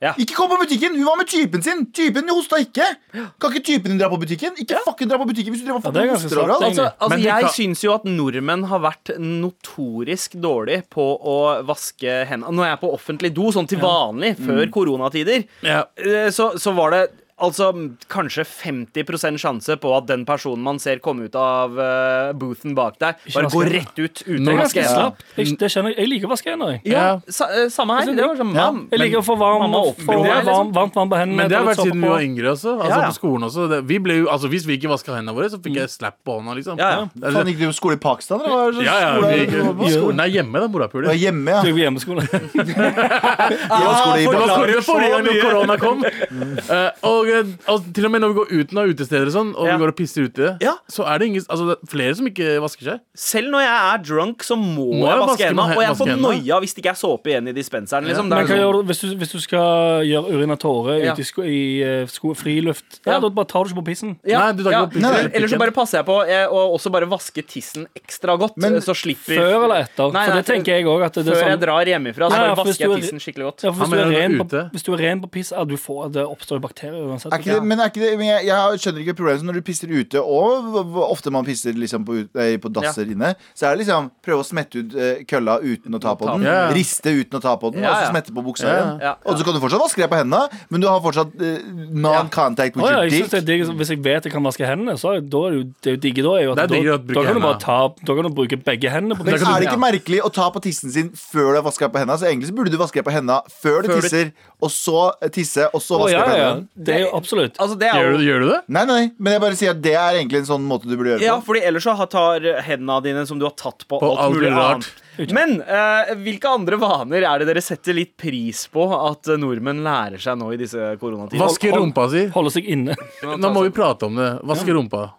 Ja. Ikke kom på butikken! Hun var med typen sin! Typen hosta ikke! Kan ikke typen din dra på butikken? Ikke fucking dra på butikken hvis du driver Ja, er fucking ganske hoster overalt. Altså, altså Jeg kan- syns jo at nordmenn har vært notorisk dårlig på å vaske hendene. Når jeg er på offentlig do, sånn til vanlig, før koronatider, Ja. eh, så, så var det Altså kanskje 50% sjanse på at den personen man ser komme ut av uh, boothen bak deg, bare går rett ut uten å vaske hendene. Jeg, det kjenner jeg. Jeg liker å vaske hender. jeg. Ja, sa, eh, samme her. Det var sånn, Ja. mam, Jeg liker å få varm, få varm, varmt vann på hendene. Men det har vært siden vi var yngre også. Altså Ja, ja. på skolen også det, vi ble jo, altså Hvis vi ikke vaska hendene våre, så fikk jeg slapp på hånda. liksom Ja, ja. Det Faen, gikk du på skole i Pakistan, eller? Er ja, ja, skole vi gikk på? Skolen er hjemme, da, er morapuler. hjemme, ja. Hjemmeskole. Jeg var skole i Det var Pakistan. forrige, gang korona kom. Eh, og, eh, altså, til og med når vi går uten av utesteder og sånn, og Ja. vi går og pisser ute, Ja. så er det ingen, altså, det er flere som ikke vasker seg. Selv når jeg er drunk, så må, Må jeg jeg vaske hendene. Og jeg vaske får hendene? noia hvis det ikke er såpe igjen i dispenseren. Liksom. Det Men er hva sånn- gjør du hvis du, hvis du skal gjøre urin av tåre Ja. ute i, sko, i eh, sko, friluft? Ja, Ja. Da bare tar du ikke på pissen. Nei, du tar ikke ja. opp pissen. Eller, eller så bare passer jeg på eh, å også bare vaske tissen ekstra godt, Men eh, så slipper Før eller etter? Nei, For det tenker jeg òg. Det Før jeg sånn, drar hjemmefra, så Ja, ja, bare for hvis vasker du jeg er- tissen skikkelig godt. ja, for hvis, Han du er ren på, ute. hvis du er ren på piss, ja, du får, det oppstår jo bakterier uansett. Er ikke det, men er ikke det, men jeg, jeg skjønner ikke problemet så Når du pisser ute, og ofte man pisser liksom på, på dasser inne, så er det liksom prøve å smette ut eh, kølla uten å ta på den. Ja. Riste uten å ta på den, Ja, og så smette på buksa Ja. igjen. Ja. Og så kan du fortsatt vaske deg på hendene, men du har fortsatt uh, non-contact with oh, ja, your dick. digg, Hvis jeg vet jeg kan vaske hendene, så er, det jo det er digge da. Er da, kan du bare ta Da kan du bruke begge hendene på Men er det ikke merkelig å ta på tissen sin før du har vaska deg på hendene? Så egentlig så burde du vaske deg på hendene før du Før du- tisser, og så tisse, og så vaske deg på ja. hendene. Det er jo absolutt. Altså, det er Gjør du, gjør du det? Nei, nei, men jeg bare sier at det er egentlig en sånn måte du burde gjøre ja, på. fordi ellers så har- tar hendene dine som du har tatt på, På alt alt mulig mulig rart. annet. Men eh, hvilke andre vaner er det dere setter litt pris på at eh, nordmenn lærer seg nå i disse koronatider? Vaske rumpa si. Holde seg inne. Nå må vi prate om det. Vaske rumpa.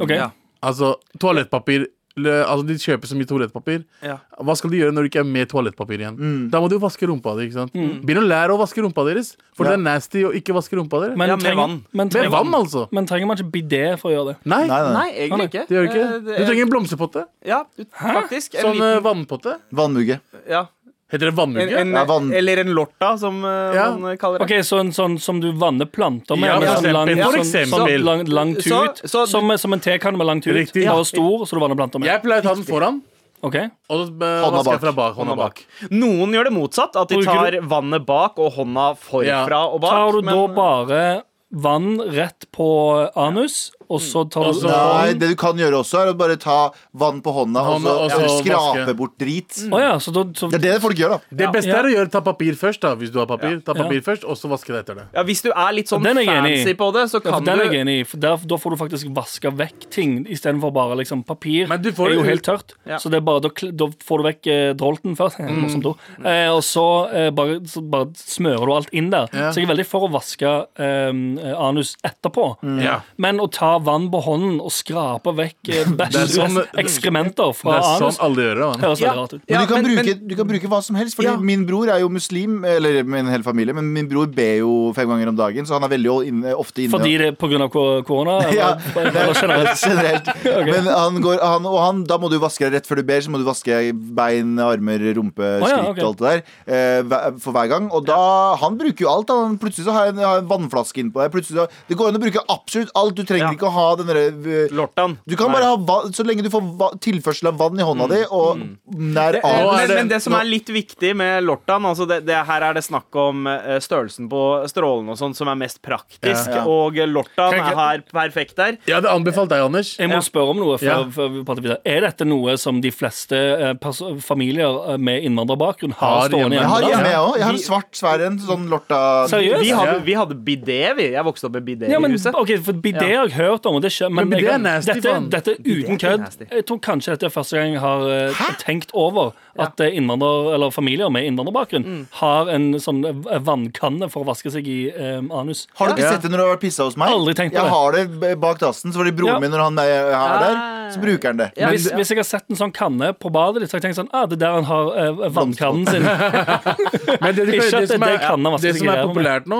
OK. Ja. Altså, toalettpapir le- Altså, De kjøper så mye toalettpapir. Ja. Hva skal de gjøre når det ikke er mer toalettpapir igjen? Da må de jo vaske rumpa di. ikke sant? Begynn å lære å vaske rumpa deres, for Ja. det er nasty å ikke vaske rumpa deres. Men, Ja, med vann. men, Med vann, altså. men trenger man ikke bidé for å gjøre det? Nei, Nei, nei. Nei, egentlig ikke. det gjør du Eh, ikke. Du trenger en blomsterpotte. Ja, du- faktisk. Sånn eh, liten vannpotte. Vannmugge. ja. Heter det en, en, Ja, vann. Eller en lorta, som eh, Ja. man kaller det. Ok, Så en sånn som du vanner planter med? Ja, med for sånn lang, eksempel. Sånn, sånn lang, lang tut? Så- så- som, som en tekanne med lang tut? Riktig. Bare Og stor, så du vanner planter med? Jeg pleier å ta den foran, Ok og eh, Hånda bak. fra bak. Hånda bak. Noen gjør det motsatt, at de tar vannet bak og hånda forfra Ja. og bak. Tar du men- da bare vann rett på anus, og så tar du så- Nei, det du kan gjøre også, er å bare ta vann på hånda, og så og så skrape vaske. bort drit. Å ja, så da så, Det er det folk gjør, da. Det beste Ja. er å gjøre ta papir først, da, hvis du har papir. Ta Ja. papir først, og så vaske det etter det. Ja, Hvis du er litt sånn er fancy på det, så kan Den er jeg enig i, der, da får du faktisk vaska vekk ting istedenfor bare liksom papir. Men du får er jo helt tørt, Ja. så det er bare, da, da får du vekk eh, drolten først, Mm. eh, og så, eh, bare, så bare smører du alt inn der. Ja. Så jeg er veldig for å vaske eh, anus etterpå. Ja. Men å ta vann på hånden og skraper vekk eh, bæsj, Det er sånn- ekskrementer Det er sånn alle gjør det. høres Ja. rart ut. Men, du, kan men- bruke, du kan bruke hva som helst. Fordi Ja. Min bror er jo muslim, eller min hele familie, men min bror ber jo fem ganger om dagen, så han er veldig ofte inne. Fordi det er av korona? Ja, eller generelt? generelt. Men han går, han, og han, da må du vaske deg rett før du ber, så må du vaske bein, armer, rumpe, Å ja, skritt og alt det der eh, for hver gang. Og da Han bruker jo alt. Han, plutselig så har jeg en, har en vannflaske innpå der. Plutselig så, det går an å bruke absolutt alt. Du trenger Ja. ikke ikke ha den derre øh, Lortan. Du kan bare ha vann, Så lenge du får va tilførsel av vann i hånda di, og nær av men, det- men det som er litt viktig med Lortan altså det, det, Her er det snakk om eh, størrelsen på strålen og sånn som er mest praktisk. Ja. Og Lortan Kan jeg- er her perfekt der. Jeg hadde anbefalt deg, Anders. Jeg må spørre om noe For, Ja. for, videre. Er dette noe som de fleste eh, familier eh, med innvandrerbakgrunn har, Har stående hjemme. Jeg har hjemme, jeg òg. Jeg har en svart svær en. Sånn lorta Seriøst? Vi hadde, vi hadde bidé, vi. Jeg vokste opp med bidé Ja, i huset. ok, for Bidé har jeg hørt om, og det skjer, men, Men det er nasty, dette, dette er er uten kødd. Jeg tror kanskje dette er første gang jeg har eh, tenkt over at eh, innvandrer, eller familier med innvandrerbakgrunn Mm. har en sånn vannkanne for å vaske seg i um, anus. Har du ikke Ja. sett det når du har vært pissa hos meg? Aldri tenkt på jeg det. har det bak dassen. Så fordi broren Ja. min, når han er er der, Ah. så bruker han det. Ja, hvis, men- hvis jeg har sett en sånn kanne på badet ditt, så har jeg tenkt sånn ah, Det er der han har uh, vannkannen sin. Men det, Ikke at det- det han vaske det seg som i er populært nå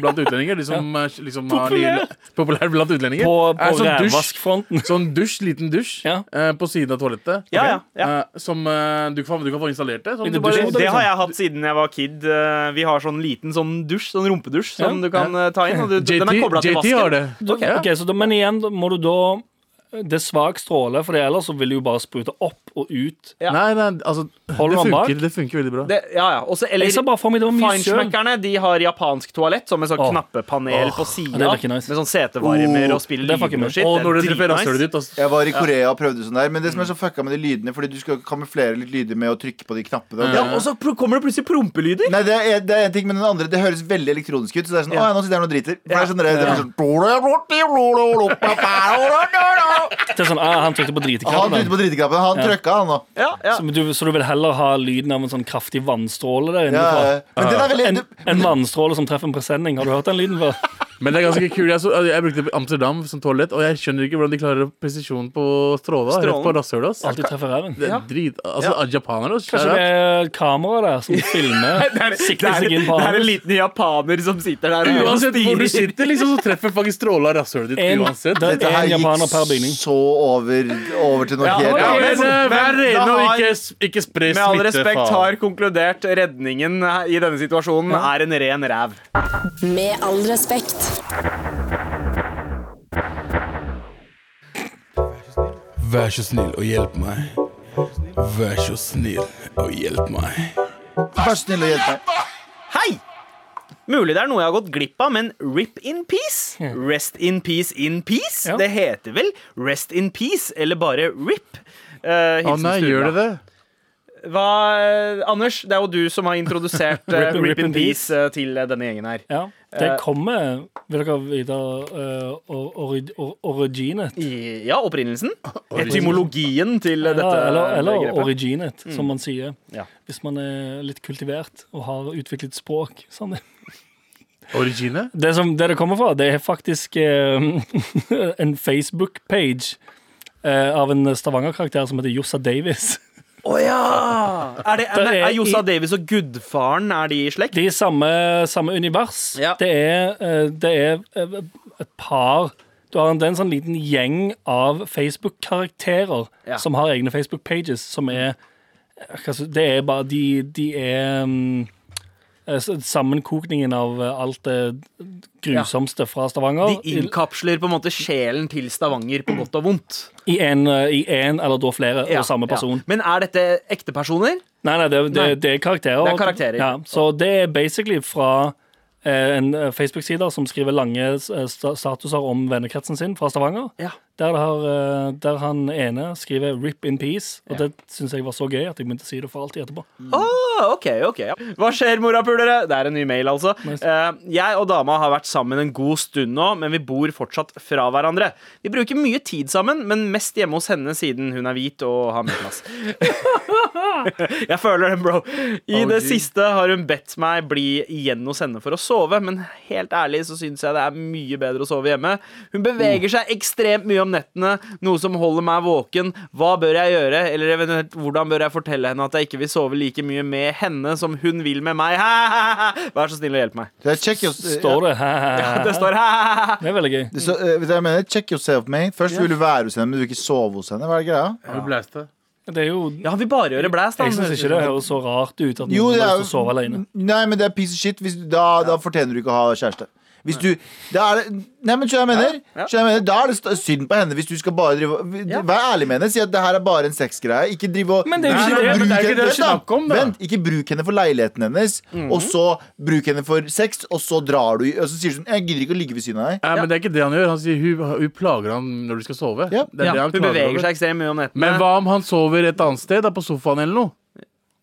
blant utlendinger, de som er liksom har nye, Populært blant utlendinger, På, på sånn rævvaskfronten. Sånn dusj, liten dusj, Ja. eh, på siden av toalettet. Ja, ja, ja. Eh, som eh, du, kan, du kan få installert det. Sånn, du bare, dusj. Det har jeg hatt siden jeg var kid. Vi har sånn liten sånn dusj, sånn rumpedusj, som Ja. du kan ta inn. Og du, den er JT, kobla til JT har det. Okay. Ja. ok, så men igjen må du da Det er svak stråle, for ellers så vil det jo bare sprute opp og ut. Ja. Nei, nei, altså Det Holder funker, det funker veldig bra. Det, ja, ja. Også, eller Jeg ser bare for meg det var mye. Feinschmeckerne de har japansk toalett som med sånn oh. knappepanel på ja, sida. nice. Med sånn setevarmer og spiller det med. og Det er når du treffer rasshølet ditt altså. Jeg var i Korea og prøvde sånn der, men det som er så fucka med de lydene, fordi du skal kamuflere litt lyder med å trykke på de knappene. Ja, og så kommer det plutselig prompelyder. Nei, det er, det er en ting, men den andre Det høres veldig elektronisk ut. Så det er sånn, å ja, nå sitter jeg og driter. For det er sånn, det er sånn Det er sånn, ah, Han trykte på Han driteknappen. trykte på driteknappen. Han trykka, han òg. Ja, ja. Så du, så du vil heller ha lyden av en sånn kraftig vannstråle der Ja, ja. men den er veldig En, en vannstråle som treffer en presenning. Har du hørt den lyden før? Men det er ganske kult. Jeg, så, jeg brukte Amsterdam som toalett, og jeg skjønner ikke hvordan de klarer presisjon på stråla. Rett på rasshølet. ass. Alltid treffer ræven. Det er drit Altså, japanere også, Kanskje det er kamera der som filmer, sikter seg inn på det er en liten japaner som sitter der og Uansett hvor du sitter, liksom, så treffer faktisk stråla rasshølet ditt En, uansett. det Dette er her en japaner per gikk bygning. så over, over til noe Ja, helt. Ja, annet. men eh, vær rene og ikke, ikke spre Med all respekt faen. har konkludert redningen i denne situasjonen er en ren ræv. Med all respekt. Vær så snill og hjelp meg. Vær så snill og hjelp meg. Vær så snill og hjelp meg. Hei! Mulig det er noe jeg har gått glipp av, men rip in peace? Rest in peace in peace? Ja. Det heter vel rest in peace, eller bare rip? Uh, Å nei, gjør det det? Hva, eh, Anders, det er jo du som har introdusert eh, Rip- rip, rip in in peace eh, til denne gjengen her. Ja, det Eh, kommer Vil dere vite uh, originet? I, ja, opprinnelsen. Etymologien til eh, Ja, dette eller, eller originet, originet, som man sier. Ja. Hvis man er litt kultivert og har utviklet språk. Sånn. Originet? Det, som, det det kommer fra, det er faktisk uh, en Facebook-page uh, av en Stavanger-karakter som heter Jossa Davis. Å ja! Er, det, er, er Josa i- Davis og Gudfaren Er de i slekt? De er i samme, samme univers. Ja. Det er, eh, det er eh, et par Du har en, en sånn liten gjeng av Facebook-karakterer Ja. som har egne Facebook-pages, som er si, Det er bare De, de er eh, s- sammenkokningen av eh, alt det grusomste fra Stavanger. De innkapsler på en måte sjelen til Stavanger på godt og vondt. I en, eh, i en eller da flere Ja, og samme person. Ja. Men er dette ekte personer? Nei, nei, det, det, Nei. det er karakterer. Det er karakterer. Ja, så det er basically fra eh, en eh, Facebook-side som skriver lange eh, statuser om vennekretsen sin fra Stavanger. Ja. Der, har, eh, der han ene skriver 'Rip in peace', og det syns jeg var så gøy at jeg begynte å si det for alltid etterpå. Ah, ok, ok. Hva skjer, morapulere? Det er en ny mail, altså. Eh, jeg og dama har vært sammen en god stund nå, men vi bor fortsatt fra hverandre. Vi bruker mye tid sammen, men mest hjemme hos henne siden hun er hvit og har mye plass. jeg føler den, bro. I det siste har hun bedt meg bli igjen hos henne for å sove, men helt ærlig så syns jeg det er mye bedre å sove hjemme. Hun beveger seg ekstremt mye om nettene, noe som holder meg våken. Hva bør jeg gjøre, eller eventuelt hvordan bør jeg fortelle henne at jeg ikke vil sove like mye med henne som hun vil med meg? Vær så snill og hjelp meg. Det Står det? Det står Det er veldig gøy. det så, eh, hva jeg mener? Check yourself, mate. Først vil du være hos henne, men du vil ikke sove hos henne. Hva er greia? Ja. det? Det er jo Ja, han vil bare gjøre blæst, Jeg syns ikke det høres så rart ut at noen jo, er å sove alene. Nei, men det er piece of shit. Hvis, da, da fortjener du ikke å ha kjæreste. Hvis du da er det, Nei, men skjønner jeg mener? Skjønner jeg mener? Da er det synd på henne hvis du skal bare drive Ja. Vær ærlig med henne. Si at det her er bare en sexgreie. Ikke drive og Men det er jo ikke det. det er snakk om, da. Vent, ikke bruk henne for leiligheten hennes, mm. og så bruk henne for sex, og så drar du Og så sier du sånn Jeg gidder ikke å ligge ved siden av deg. Nei, men det er ikke det han gjør. Han sier hun, hun plager ham når du skal sove. Ja. Det er Ja, det han hun beveger over. seg ekstremt mye om nettene. Men hva om han sover et annet sted, da på sofaen eller noe?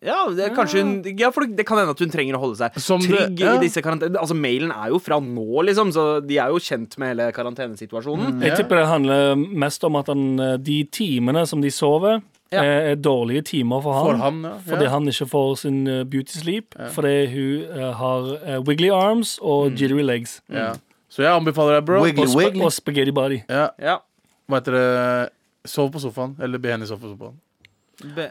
Ja, det, kanskje hun, ja, for det kan hende at hun trenger å holde seg Som det- trygg ja. i disse karantene... Altså, Mailen er jo fra nå, liksom, så de er jo kjent med hele karantenesituasjonen. Jeg tipper det handler mest om at han, eh, de timene som de sover, Ja. eh, er dårlige timer for han. For han, ja. Fordi ja. han ikke får sin eh, beauty sleep. Fordi hun uh, har wiggly arms og Mm. jittery legs. ja. Så jeg anbefaler deg, bro. Wiggly Og, sp wiggly. og spaghetti body. Ja, Ja. hva heter det? Sov på sofaen. Eller be henne sove på sofaen.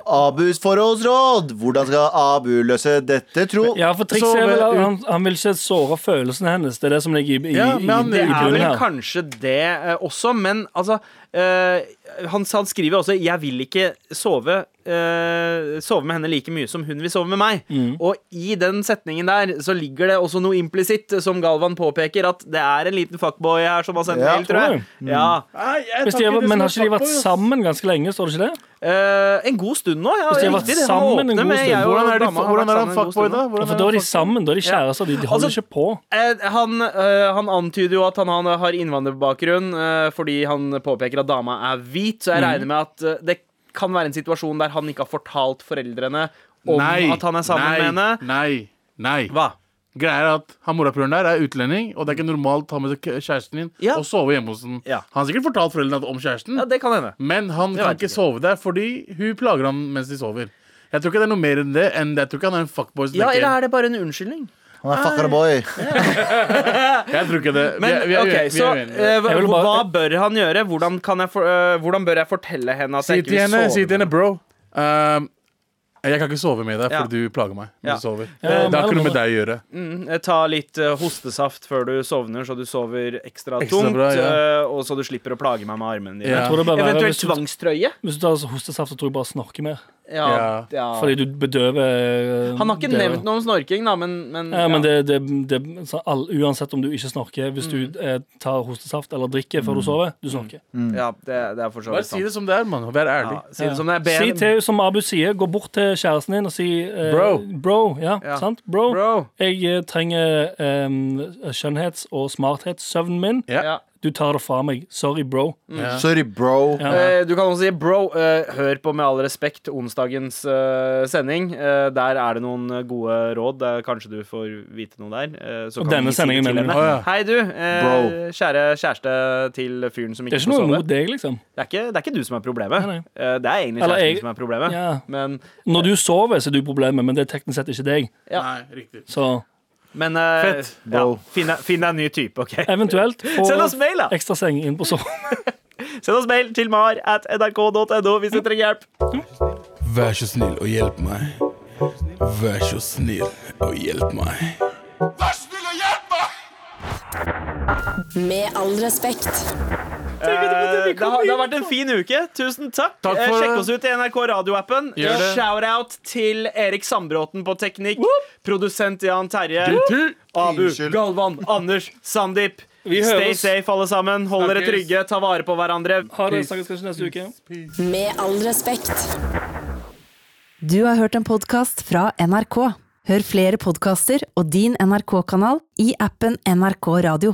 Abus forholdsråd. Hvordan skal Abu løse dette, tro? Ja, for trikset er vel at han, han vil ikke såre følelsene hennes. Det er det som ligger i, i, Ja, men han- i, Det i er vel her. kanskje det eh, også, men altså eh, han, han skriver også 'Jeg vil ikke sove eh, Sove med henne like mye som hun vil sove med meg'. Mm. Og i den setningen der så ligger det også noe implisitt, som Galvan påpeker, at det er en liten fuckboy her som har sendt Ja, mail, tror jeg. Ja. Hvis de, har- men har ikke de vært sammen ganske lenge, står det ikke det? Eh, en god stund nå, ja. Hvis de har vært riktig, sammen en god stund. jeg Hvordan er, de, hvordan er han fuckboy, da? Ja, for da er de sammen. Da er de kjærester. De, de holder Altså, ikke på. Eh, han, eh, han antyder jo at han, han har innvandrerbakgrunn eh, fordi han påpeker at dama er hvit, så jeg regner med at eh, det kan være en situasjon der han ikke har fortalt foreldrene om Nei, at han er sammen nei, med henne. Nei, nei. Hva? Greia er at han morapuleren der er utlending, og det er ikke normalt å ta med seg kjæresten din Ja. og sove hjemme hos den. Ja. Han har sikkert fortalt foreldrene om kjæresten, Ja, det kan hende. men han Jeg kan vet ikke jeg sove der fordi hun plager ham mens de sover. Jeg tror ikke det er noe mer enn det. Enn det. Jeg tror ikke han er en fuckboy. som Ja, tenker- eller er det bare en unnskyldning? Han er fucker boy. Jeg tror ikke det. Vi Men er- vi er ok, uen- vi er så uenige. eh, hva, Jeg vil bare- hva bør han gjøre? Hvordan, kan jeg for, eh, hvordan bør jeg fortelle henne at Si jeg ikke til vil henne, sove? si til henne, bro. Um, jeg kan ikke sove med deg Ja. du plager meg Ja. når du sover. Det har ikke noe med deg å gjøre. Mm, ta litt uh, hostesaft før du sovner, så du sover ekstra, Ekstra tungt. bra, ja. eh, og så du slipper å plage meg med armene dine. Eventuelt tvangstrøye. hvis du tar hostesaft, så tror jeg bare snorker mer. Ja, Ja. ja. Fordi du bedøver eh, Han har ikke det- nevnt noe om snorking, da, men, men, Ja, men det, det, det, all, Uansett om du ikke snorker, hvis du Mm. eh, tar hostesaft eller drikker før du sover, du snorker. ja, det, det er for så Bare si det som det er, mann. Vær ærlig. Ja, si det som det er. Si til, som Abu sier, gå bort til kjæresten din og si eh, Bro. Bro, ja, Ja. sant? Bro. bro. Jeg eh, trenger eh, skjønnhets- og smarthetssøvnen min. Ja. Du tar det fra meg. Sorry, bro. Ja. Sorry, bro. Ja. Eh, Du kan også si bro, eh, hør på Med all respekt onsdagens eh, sending. Eh, der er det noen eh, gode råd. Der kanskje du får vite noe der. eh, så Og kan denne vi sendingen til mener du? Hei, du. Eh, Bro. kjære kjæreste til fyren som ikke får sove. Det er ikke noe imot deg, liksom. Det er, ikke, det er ikke du som er problemet. Nei, nei. Eh, det er egentlig Eller kjæresten jeg- som er problemet. Ja. Men, Når du sover, så er du problemet, men det er teknisk sett ikke deg. Ja. Nei, riktig. Så men uh, Fett, ja, finn, finn deg en ny type, OK? eventuelt få ekstra seng inn på sofaen. Send oss mail til mar at nrk.no hvis du trenger hjelp. Vær så snill og hjelp meg. Vær så snill og hjelp meg. Med all respekt. Eh, det, har, det har vært en fin uke. Tusen takk. Takk Eh, Sjekk oss ut i NRK radioappen. Gjør. Shout-out til Erik Sandbråten på teknikk. Produsent Jan Terje. Abu, Galvan, Anders, Sandeep. Stay safe, alle sammen. Hold dere trygge. Ta vare på hverandre. Ha det. Snakkes kanskje neste uke. Med all respekt. Du har hørt en podkast fra NRK. Hør flere podkaster og din NRK-kanal i appen NRK Radio.